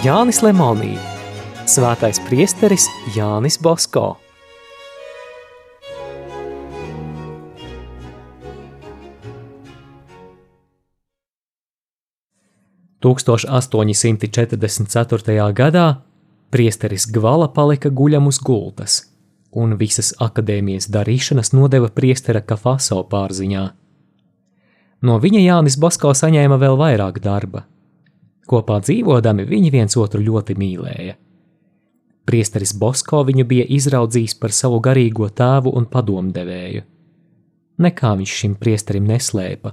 Jānis Lemonī, Svētais priesteris Jānis Bosko. Tūkstoš 844. gadā priesteris Gvala palika guļam uz gultas, un visas akadēmijas darīšanas nodeva priestera Kafaso pārziņā. No viņa Jānis Basko saņēma vēl vairāk darba. Kopā dzīvodami viņi viens otru ļoti mīlēja. Priesteris Bosko viņu bija izraudzījis par savu garīgo tēvu un padomdevēju. Nekā viņš šim priesterim neslēpa.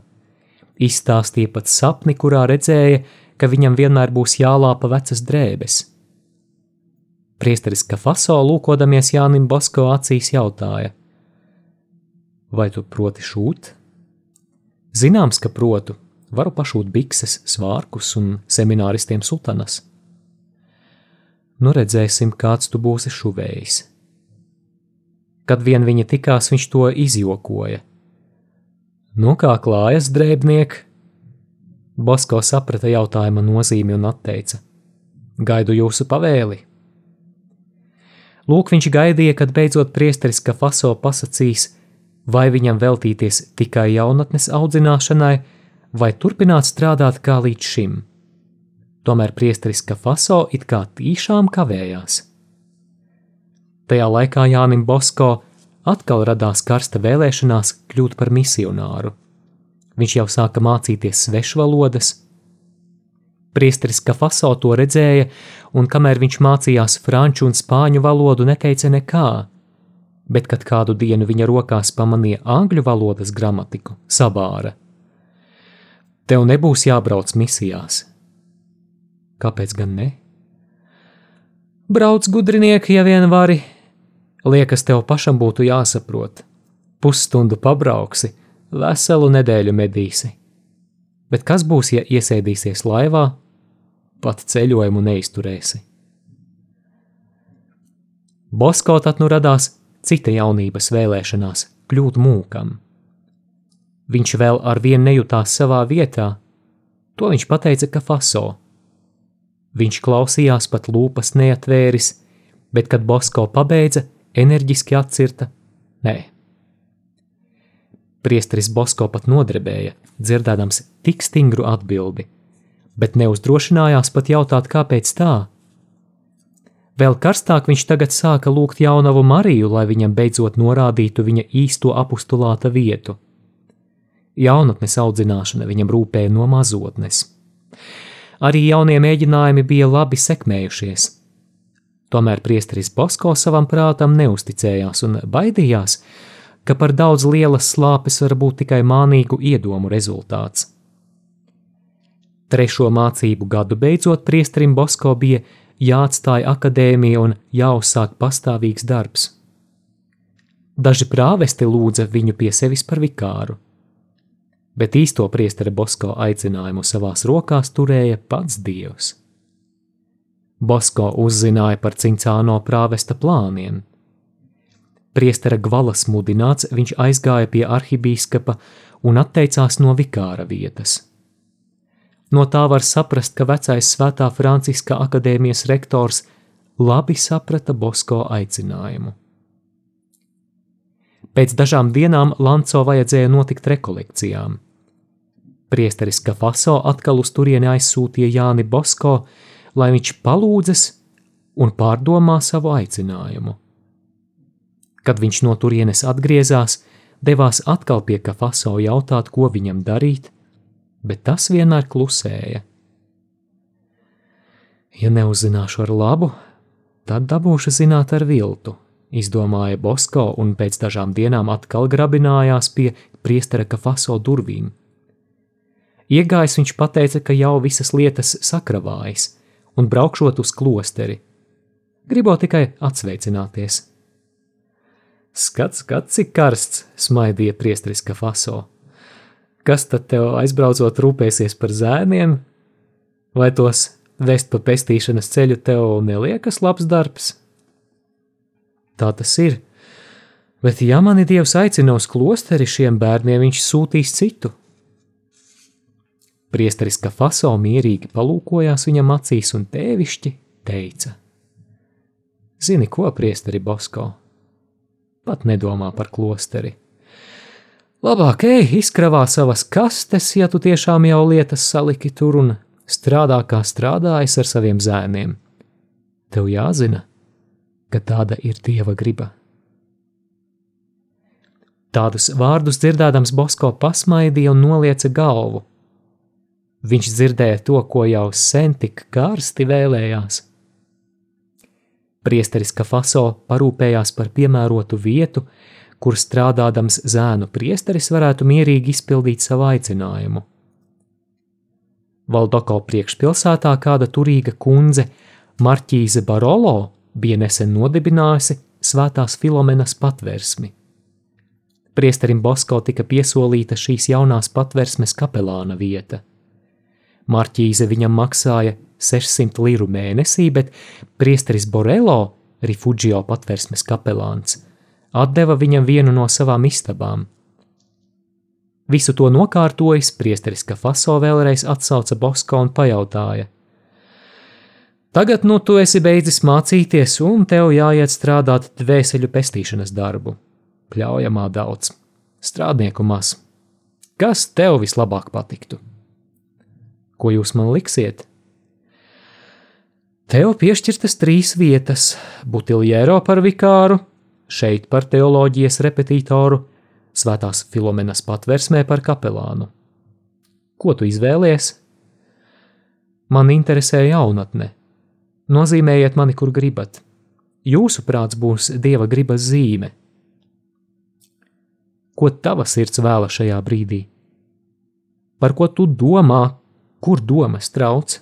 Izstāstīja pat sapni, kurā redzēja, ka viņam vienmēr būs jālāpa vecas drēbes. Priesteris Kafaso lūkodamies Jānim Bosko acīs jautāja: Vai tu proti šūt? Zināms, ka protu, varu pašūt bikses, svārkus un semināristiem sutanas. Nu redzēsim, kāds tu būsi šuvējis. Kad vien viņa tikās, viņš to izjokoja. Nu kā klājas drēbniek? Bosko saprata jautājuma nozīmi un atteica: Gaidu jūsu pavēli. Lūk, viņš gaidīja, kad beidzot priesteris Kafaso pasakīs, vai viņam veltīties tikai jaunatnes audzināšanai, vai turpināt strādāt kā līdz šim. Tomēr priesteris Kafaso it kā tīšām kavējās. Tajā laikā Jānim Bosko atkal radās karsta vēlēšanās kļūt par misionāru. Viņš jau sāka mācīties svešvalodas. Priesteris Kafaso to redzēja, un kamēr viņš mācījās franču un spāņu valodu, neteica nekā bet kad kādu dienu viņa rokās pamanīja angļu valodas gramatiku, sabāra. Tev nebūs jābrauc misijās. Kāpēc gan ne? Brauc gudrinieki, ja vien vari. Liekas, tev pašam būtu jāsaprot. Pusstundu pabrauksi, veselu nedēļu medīsi. Bet kas būs, ja iesēdīsies laivā, pat ceļojumu neizturēsi? Bosko tad nu radās cita jaunības vēlēšanās kļūt mūkam. Viņš vēl ar vienu nejūtās savā vietā, to viņš pateica Kafaso. Viņš klausījās, pat lūpas neatvēris, bet, kad Bosko pabeidza, enerģiski atcirta: Nē. Priesteris Bosko pat nodrebēja, dzirdēdams tik stingru atbildi, bet neuzdrošinājās pat jautāt, kāpēc tā. Vēl karstāk viņš tagad sāka lūgt jaunavu Mariju, lai viņam beidzot norādītu viņa īsto apustulāta vietu. Jaunatnes audzināšana viņam rūpēja no mazotnes. Arī jaunie mēģinājumi bija labi sekmējušies. Tomēr priesteris Bosko savam prātam neusticējās un baidījās, ka par daudz lielas slāpes var būt tikai mānīgu iedomu rezultāts. Trešo mācību gadu beidzot priesterim Bosko bija jāatstāj akadēmija un jāuzsāk pastāvīgs darbs. Daži prāvesti lūdza viņu pie sevis par vikāru, bet īsto priestera Bosko aicinājumu savās rokās turēja pats Dievs. Bosko uzzināja par cincāno prāvesta plāniem. Priestera Gvalas mudināts, viņš aizgāja pie arhibīskapa un atteicās no vikāra vietas. No tā var saprast, ka vecais Svētā Franciska akadēmijas rektors labi saprata Bosko aicinājumu. Pēc dažām dienām Lanco vajadzēja notikt rekolekcijām. Priesteris Kafaso atkal uz turieni aizsūtīja Jāni Bosko, lai viņš palūdzas un pārdomā savu aicinājumu. Kad viņš no turienes atgriezās, devās atkal pie Kafaso jautāt, ko viņam darīt, bet tas vienmēr klusēja. Ja neuzzināšu ar labu, tad dabūšu zināt ar viltu, izdomāja Bosko un pēc dažām dienām atkal grabinājās pie priestera kafaso durvīm. Iegājis viņš pateica, ka jau visas lietas sakravājas un braukšot uz klosteri. Gribo tikai atsveicināties. Skats, skats, cik karsts, smaidīja priesteris kafaso kas tad tev aizbraucot rūpēsies par zēniem, vai tos vest pa pestīšanas ceļu tev neliekas labs darbs? Tā tas ir. Bet, ja mani Dievs aicina uz klosteri šiem bērniem, viņš sūtīs citu. Priesteris Kafaso mierīgi palūkojās viņam acīs un tēvišķi teica: Zini, ko, priesteri Bosko? Pat nedomā par klosteri. Labāk ej, izkravā savas kastes, ja tu tiešām jau lietas saliki tur un strādā kā strādājis ar saviem zēniem. Tev jāzina, ka tāda ir dieva griba. Tādus vārdus dzirdēdams Bosko pasmaidīja un nolieca galvu. Viņš dzirdēja to, ko jau sen tik karsti vēlējās. Priesteris Kafaso parūpējās par piemērotu vietu, kur strādādams zēnu priesteris varētu mierīgi izpildīt savu aicinājumu. Valdoko priekšpilsētā kāda turīga kundze, Marķīze Barolo, bija nesen nodibinājusi Svētās Filomenas patversmi. Priesterim Bosko tika piesolīta šīs jaunās patversmes kapelāna vieta. Marķīze viņam maksāja 600 liru mēnesī, bet priesteris Borelo, Rifugio patversmes kapelāns, atdeva viņam vienu no savām istabām. Visu to nokārtojis, priesteris Kafaso vēlreiz atsauca Bosko un pajautāja: Tagad nu tu esi beidzis mācīties, un tev jāiet strādāt dvēseļu pestīšanas darbu pļaujamā daudz, strādnieku maz. Kas tev vislabāk patiktu? Ko jūs man liksiet? Tev piešķirtas trīs vietas - Butiljēro par vikāru, šeit par teoloģijas repetītoru, Svētās Filomenas patversmē par kapelānu. Ko tu izvēlies? Man interesē jaunatne. Nozīmējiet mani, kur gribat. Jūsu prāts būs dieva gribas zīme, ko tava sirds vēla šajā brīdī? Par ko tu domā, kur domas trauc?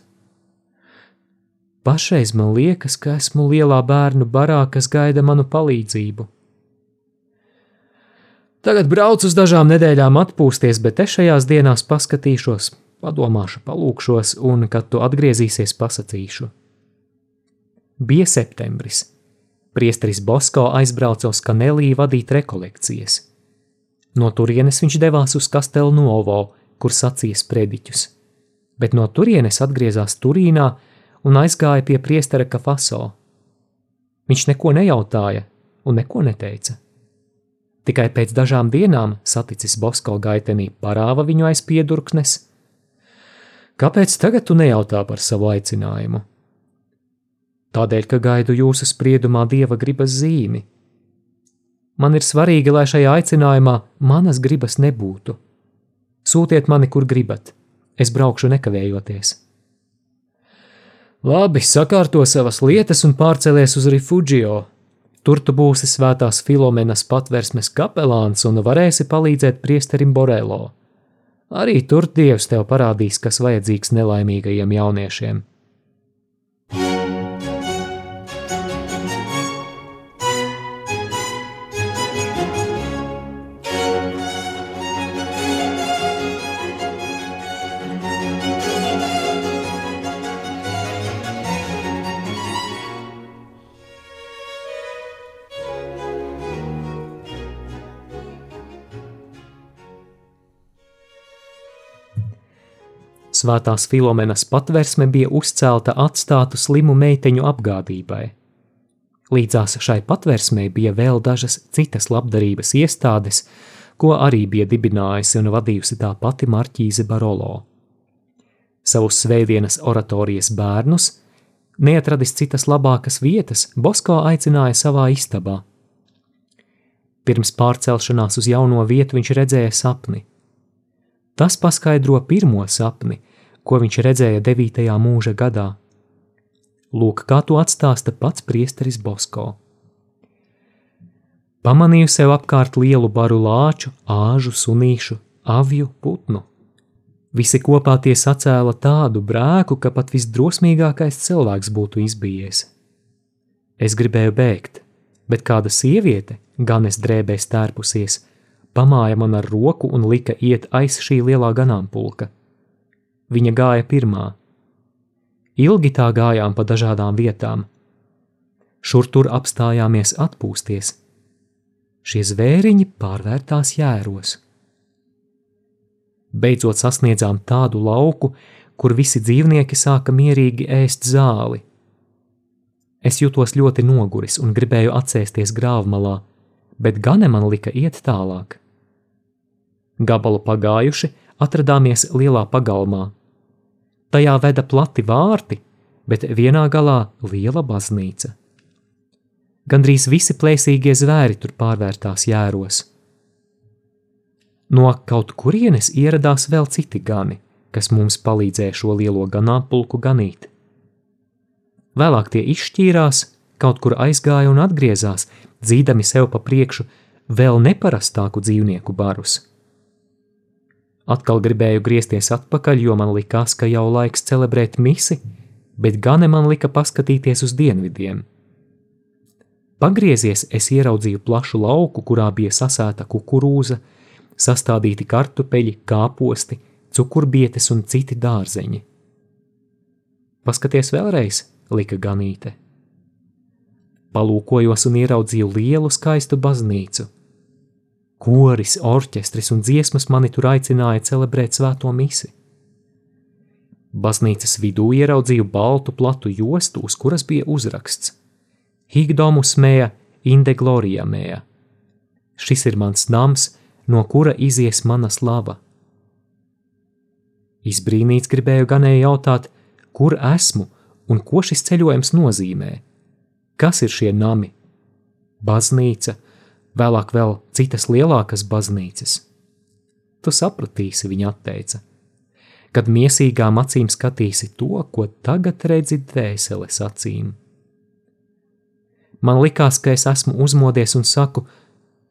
Pašreiz man liekas, ka esmu lielā bērnu barā, kas gaida manu palīdzību. Tagad braucu uz dažām nedēļām atpūsties, bet es šajās dienās paskatīšos, padomāšu, palūkšos, un, kad tu atgriezīsies, pasakīšu. Bija septembris. Priesteris Bosko aizbrauca uz Kanelī vadīt rekolekcijas. No turienes viņš devās uz Kastelnovo, kur sacīja sprediķus, bet no turienes atgriezās Turīnā un aizgāja pie priestera Kafaso. Viņš neko nejautāja un neko neteica. Tikai pēc dažām dienām saticis Bosko gaitenī parāva viņu aiz piedurknes. Kāpēc tagad tu nejautā par savu aicinājumu? Tādēļ, ka gaidu jūsu spriedumā dieva gribas zīmi – Man ir svarīgi, lai šajā aicinājumā manas gribas nebūtu. Sūtiet mani, kur gribat, es braukšu nekavējoties. Labi, sakārto savas lietas un pārcelies uz Rifugio. Tur tu būsi svētās Filomenas patversmes kapelāns un varēsi palīdzēt priesterim Borelo. Arī tur Dievs tev parādīs, kas vajadzīgs nelaimīgajiem jauniešiem. Svētās Filomenas patversme bija uzcelta atstātu slimu meiteņu apgādībai. Līdzās šai patversmei bija vēl dažas citas labdarības iestādes, ko arī bija dibinājusi un vadījusi tā pati Marķīze Barolo. Savus svētdienas oratorijas bērnus, neatradis citas labākas vietas, Bosko aicināja savā istabā. Pirms pārcelšanās uz jauno vietu viņš redzēja sapni – Tas paskaidro pirmo sapni, ko viņš redzēja 9. mūža gadā. Lūk, kā to atstāsta pats priesteris Bosko. Pamanīju sev apkārt lielu baru lāču, āžu, sunīšu, avju, putnu. Visi kopā tie sacēla tādu brēku, ka pat visdrosmīgākais cilvēks būtu izbijies. Es gribēju bēgt, bet kāda sieviete, gan es drēbēs tērpusies, pamāja man ar roku un lika iet aiz šī lielā ganāmpulka. Viņa gāja pirmā. Ilgi tā gājām pa dažādām vietām. Šur tur apstājāmies atpūsties. Šie zvēriņi pārvērtās jēros. Beidzot sasniedzām tādu lauku, kur visi dzīvnieki sāka mierīgi ēst zāli. Es jutos ļoti noguris un gribēju atsēsties grāvmalā, bet Gane man lika iet tālāk. Gabalu pagājuši, atradāmies lielā pagalmā. Tajā veda plati vārti, bet vienā galā liela baznīca. Gandrīz visi plēsīgie zvēri tur pārvērtās jēros. No kaut kurienes ieradās vēl citi gani, kas mums palīdzēja šo lielo ganāmpulku ganīt. Vēlāk tie izšķīrās, kaut kur aizgāja un atgriezās, dzīdami sev pa priekšu vēl neparastāku dzīvnieku barus. Atkal gribēju griezties atpakaļ, jo man likās, ka jau laiks celebrēt misi, bet gane man lika paskatīties uz dienvidiem. Pagriezies, es ieraudzīju plašu lauku, kurā bija sasēta kukurūza, sastādīti kartupeļi, kāposti, cukurbietes un citi dārzeņi. Paskaties vēlreiz, lika ganīte. Palūkojos un ieraudzīju lielu skaistu baznīcu. Koris, orķestris un dziesmas mani tur aicināja celebrēt svēto misi. Baznīcas vidū ieraudzīju baltu platu jostu, uz kuras bija uzraksts: Higdomus mēja, inde gloria mēja. Šis ir mans nams, no kura izies mana slava. Izbrīnīts gribēju ganēji jautāt, kur esmu un ko šis ceļojums nozīmē. Kas ir šie nami? Baznīca, vēlāk vēl citas lielākas baznīcas. Tu sapratīsi, viņa atteica, kad miesīgām acīm skatīsi to, ko tagad redzi dvēseles acīm. Man likās, ka es esmu uzmodies un saku,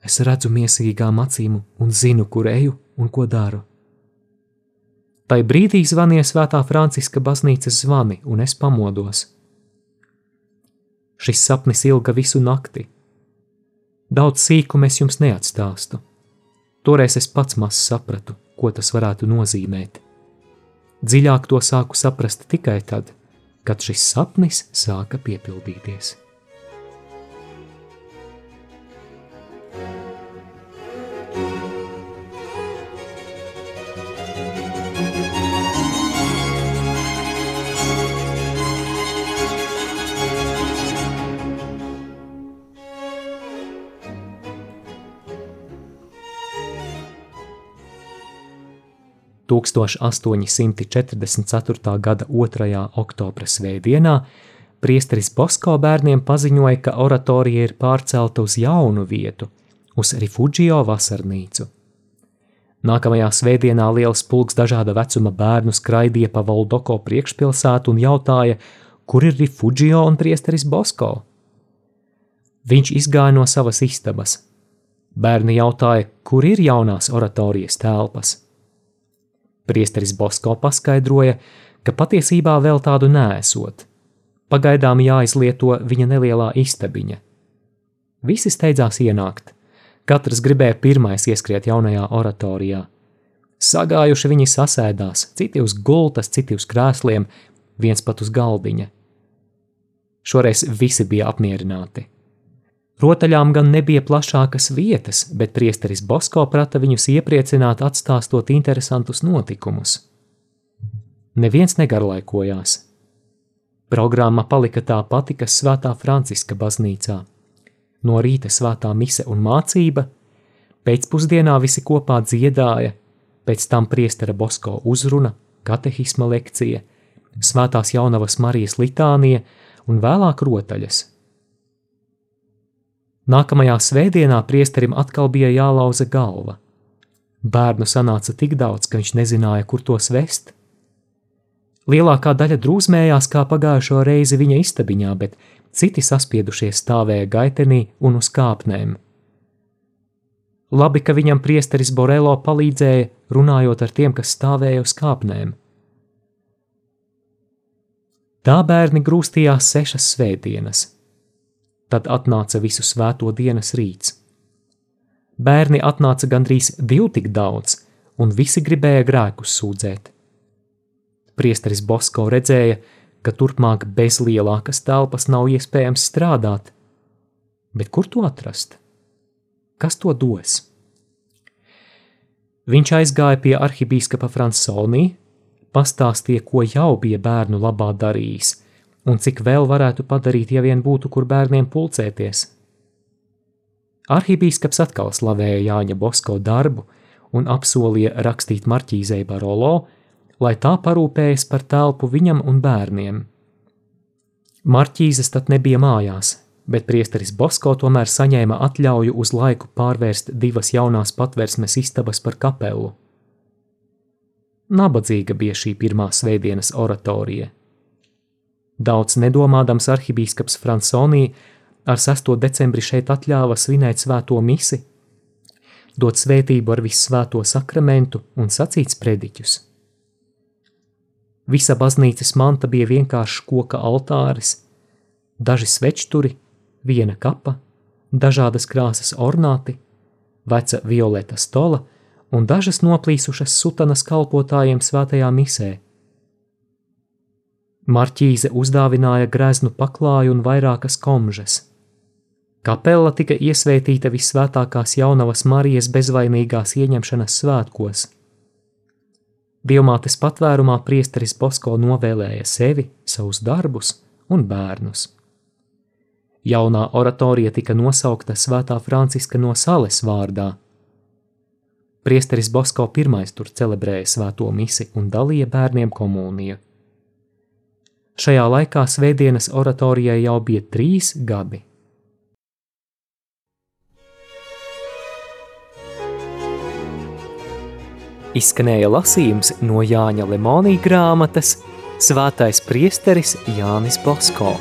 es redzu miesīgām acīm un zinu, kur eju un ko daru. Tai brīdī zvanīja svētā Franciska baznīcas zvani, un es pamodos. Šis sapnis ilga visu nakti. Daudz sīkumu es jums neatstāstu. Toreiz es pats maz sapratu, ko tas varētu nozīmēt. Dziļāk to sāku saprast tikai tad, kad šis sapnis sāka piepildīties. 1844. gada 2. oktobra svētdienā priesteris Bosko bērniem paziņoja, ka oratorija ir pārcelta uz jaunu vietu, uz Rifugio vasarnīcu. Nākamajā svētdienā liels pulks dažāda vecuma bērnu skraidīja pa Valdoko priekšpilsētu un jautāja, kur ir Rifugio un priesteris Bosko. Viņš izgāja no savas istabas. Bērni jautāja, kur ir jaunās oratorijas telpas. Priesteris Bosko paskaidroja, ka patiesībā vēl tādu nēsot. Pagaidām jāizlieto viņa nelielā istabiņa. Visi steidzās ienākt. Katrs gribēja pirmais ieskriet jaunajā oratorijā. Sagājuši viņi sasēdās, citi uz gultas, citi uz krēsliem, viens pat uz galdiņa. Šoreiz visi bija apmierināti. Rotaļām gan nebija plašākas vietas, bet priesteris Bosko prata viņus iepriecināt, atstāstot interesantus notikumus. Neviens negarlaikojās. Programma palika tā pati, kas Svētā Franciska baznīcā. No rīta svētā mise un mācība, pēcpusdienā visi kopā dziedāja, pēc tam priestera Bosko uzruna, katehisma lekcija, svētās jaunavas Marijas litānija un vēlāk rotaļas – Nākamajā svētdienā priesterim atkal bija jālauza galva. Bērnu sanāca tik daudz, ka viņš nezināja, kur tos vest. Lielākā daļa drūzmējās kā pagājušo reizi viņa istabiņā, bet citi saspiedušies stāvēja gaitenī un uz kāpnēm. Labi, ka viņam priesteris Borelo palīdzēja, runājot ar tiem, kas stāvēja uz kāpnēm. Tā bērni grūstījās sešas svētdienas, Tad atnāca visu svēto dienas rīts. Bērni atnāca gandrīz divi tik daudz, un visi gribēja grēkus sūdzēt. Priesteris Bosko redzēja, ka turpmāk bez lielākas telpas nav iespējams strādāt. Bet kur to atrast? Kas to dos? Viņš aizgāja pie arhibīskapa Fransonī, pastāstīja, ko jau bija bērnu labā darījis, un cik vēl varētu padarīt, ja vien būtu kur bērniem pulcēties. Arhibīskaps atkal slavēja Jāņa Bosko darbu un apsolīja rakstīt marķīzei Barolo, lai tā parūpējas par telpu viņam un bērniem. Marķīzes tad nebija mājās, bet priesteris Bosko tomēr saņēma atļauju uz laiku pārvērst divas jaunās patversmes istabas par kapelu. Nabadzīga bija šī pirmā svētdienas oratorija. Daudz nedomādams arhibīskaps Fransonī ar 6. decembri šeit atļāva svinēt svēto misi, dot svētību ar vissvēto sakramentu un sacīt sprediķus. Visa baznīcas manta bija vienkāršs koka altāris, daži svečturi viena kapa, dažādas krāsas ornāti, veca violeta stola un dažas noplīsušas sutanas kalpotājiem svētajā misē. Marķīze uzdāvināja greznu paklāju un vairākas komžas. Kapela tika iesvētīta visvētākās jaunavas Marijas bezvainīgās ieņemšanas svētkos. Dievmātes patvērumā priesteris Bosko novēlēja sevi, savus darbus un bērnus. Jaunā oratorija tika nosaukta Svētā Franciska no Sales vārdā. Priesteris Bosko pirmais tur celebrēja svēto misi un dalīja bērniem komuniju. Šajā laikā svētdienas oratorijai jau bija trīs gadi. Izskanēja lasījums no Jāņa Lemonija grāmatas Svētais priesteris Jānis Bosko.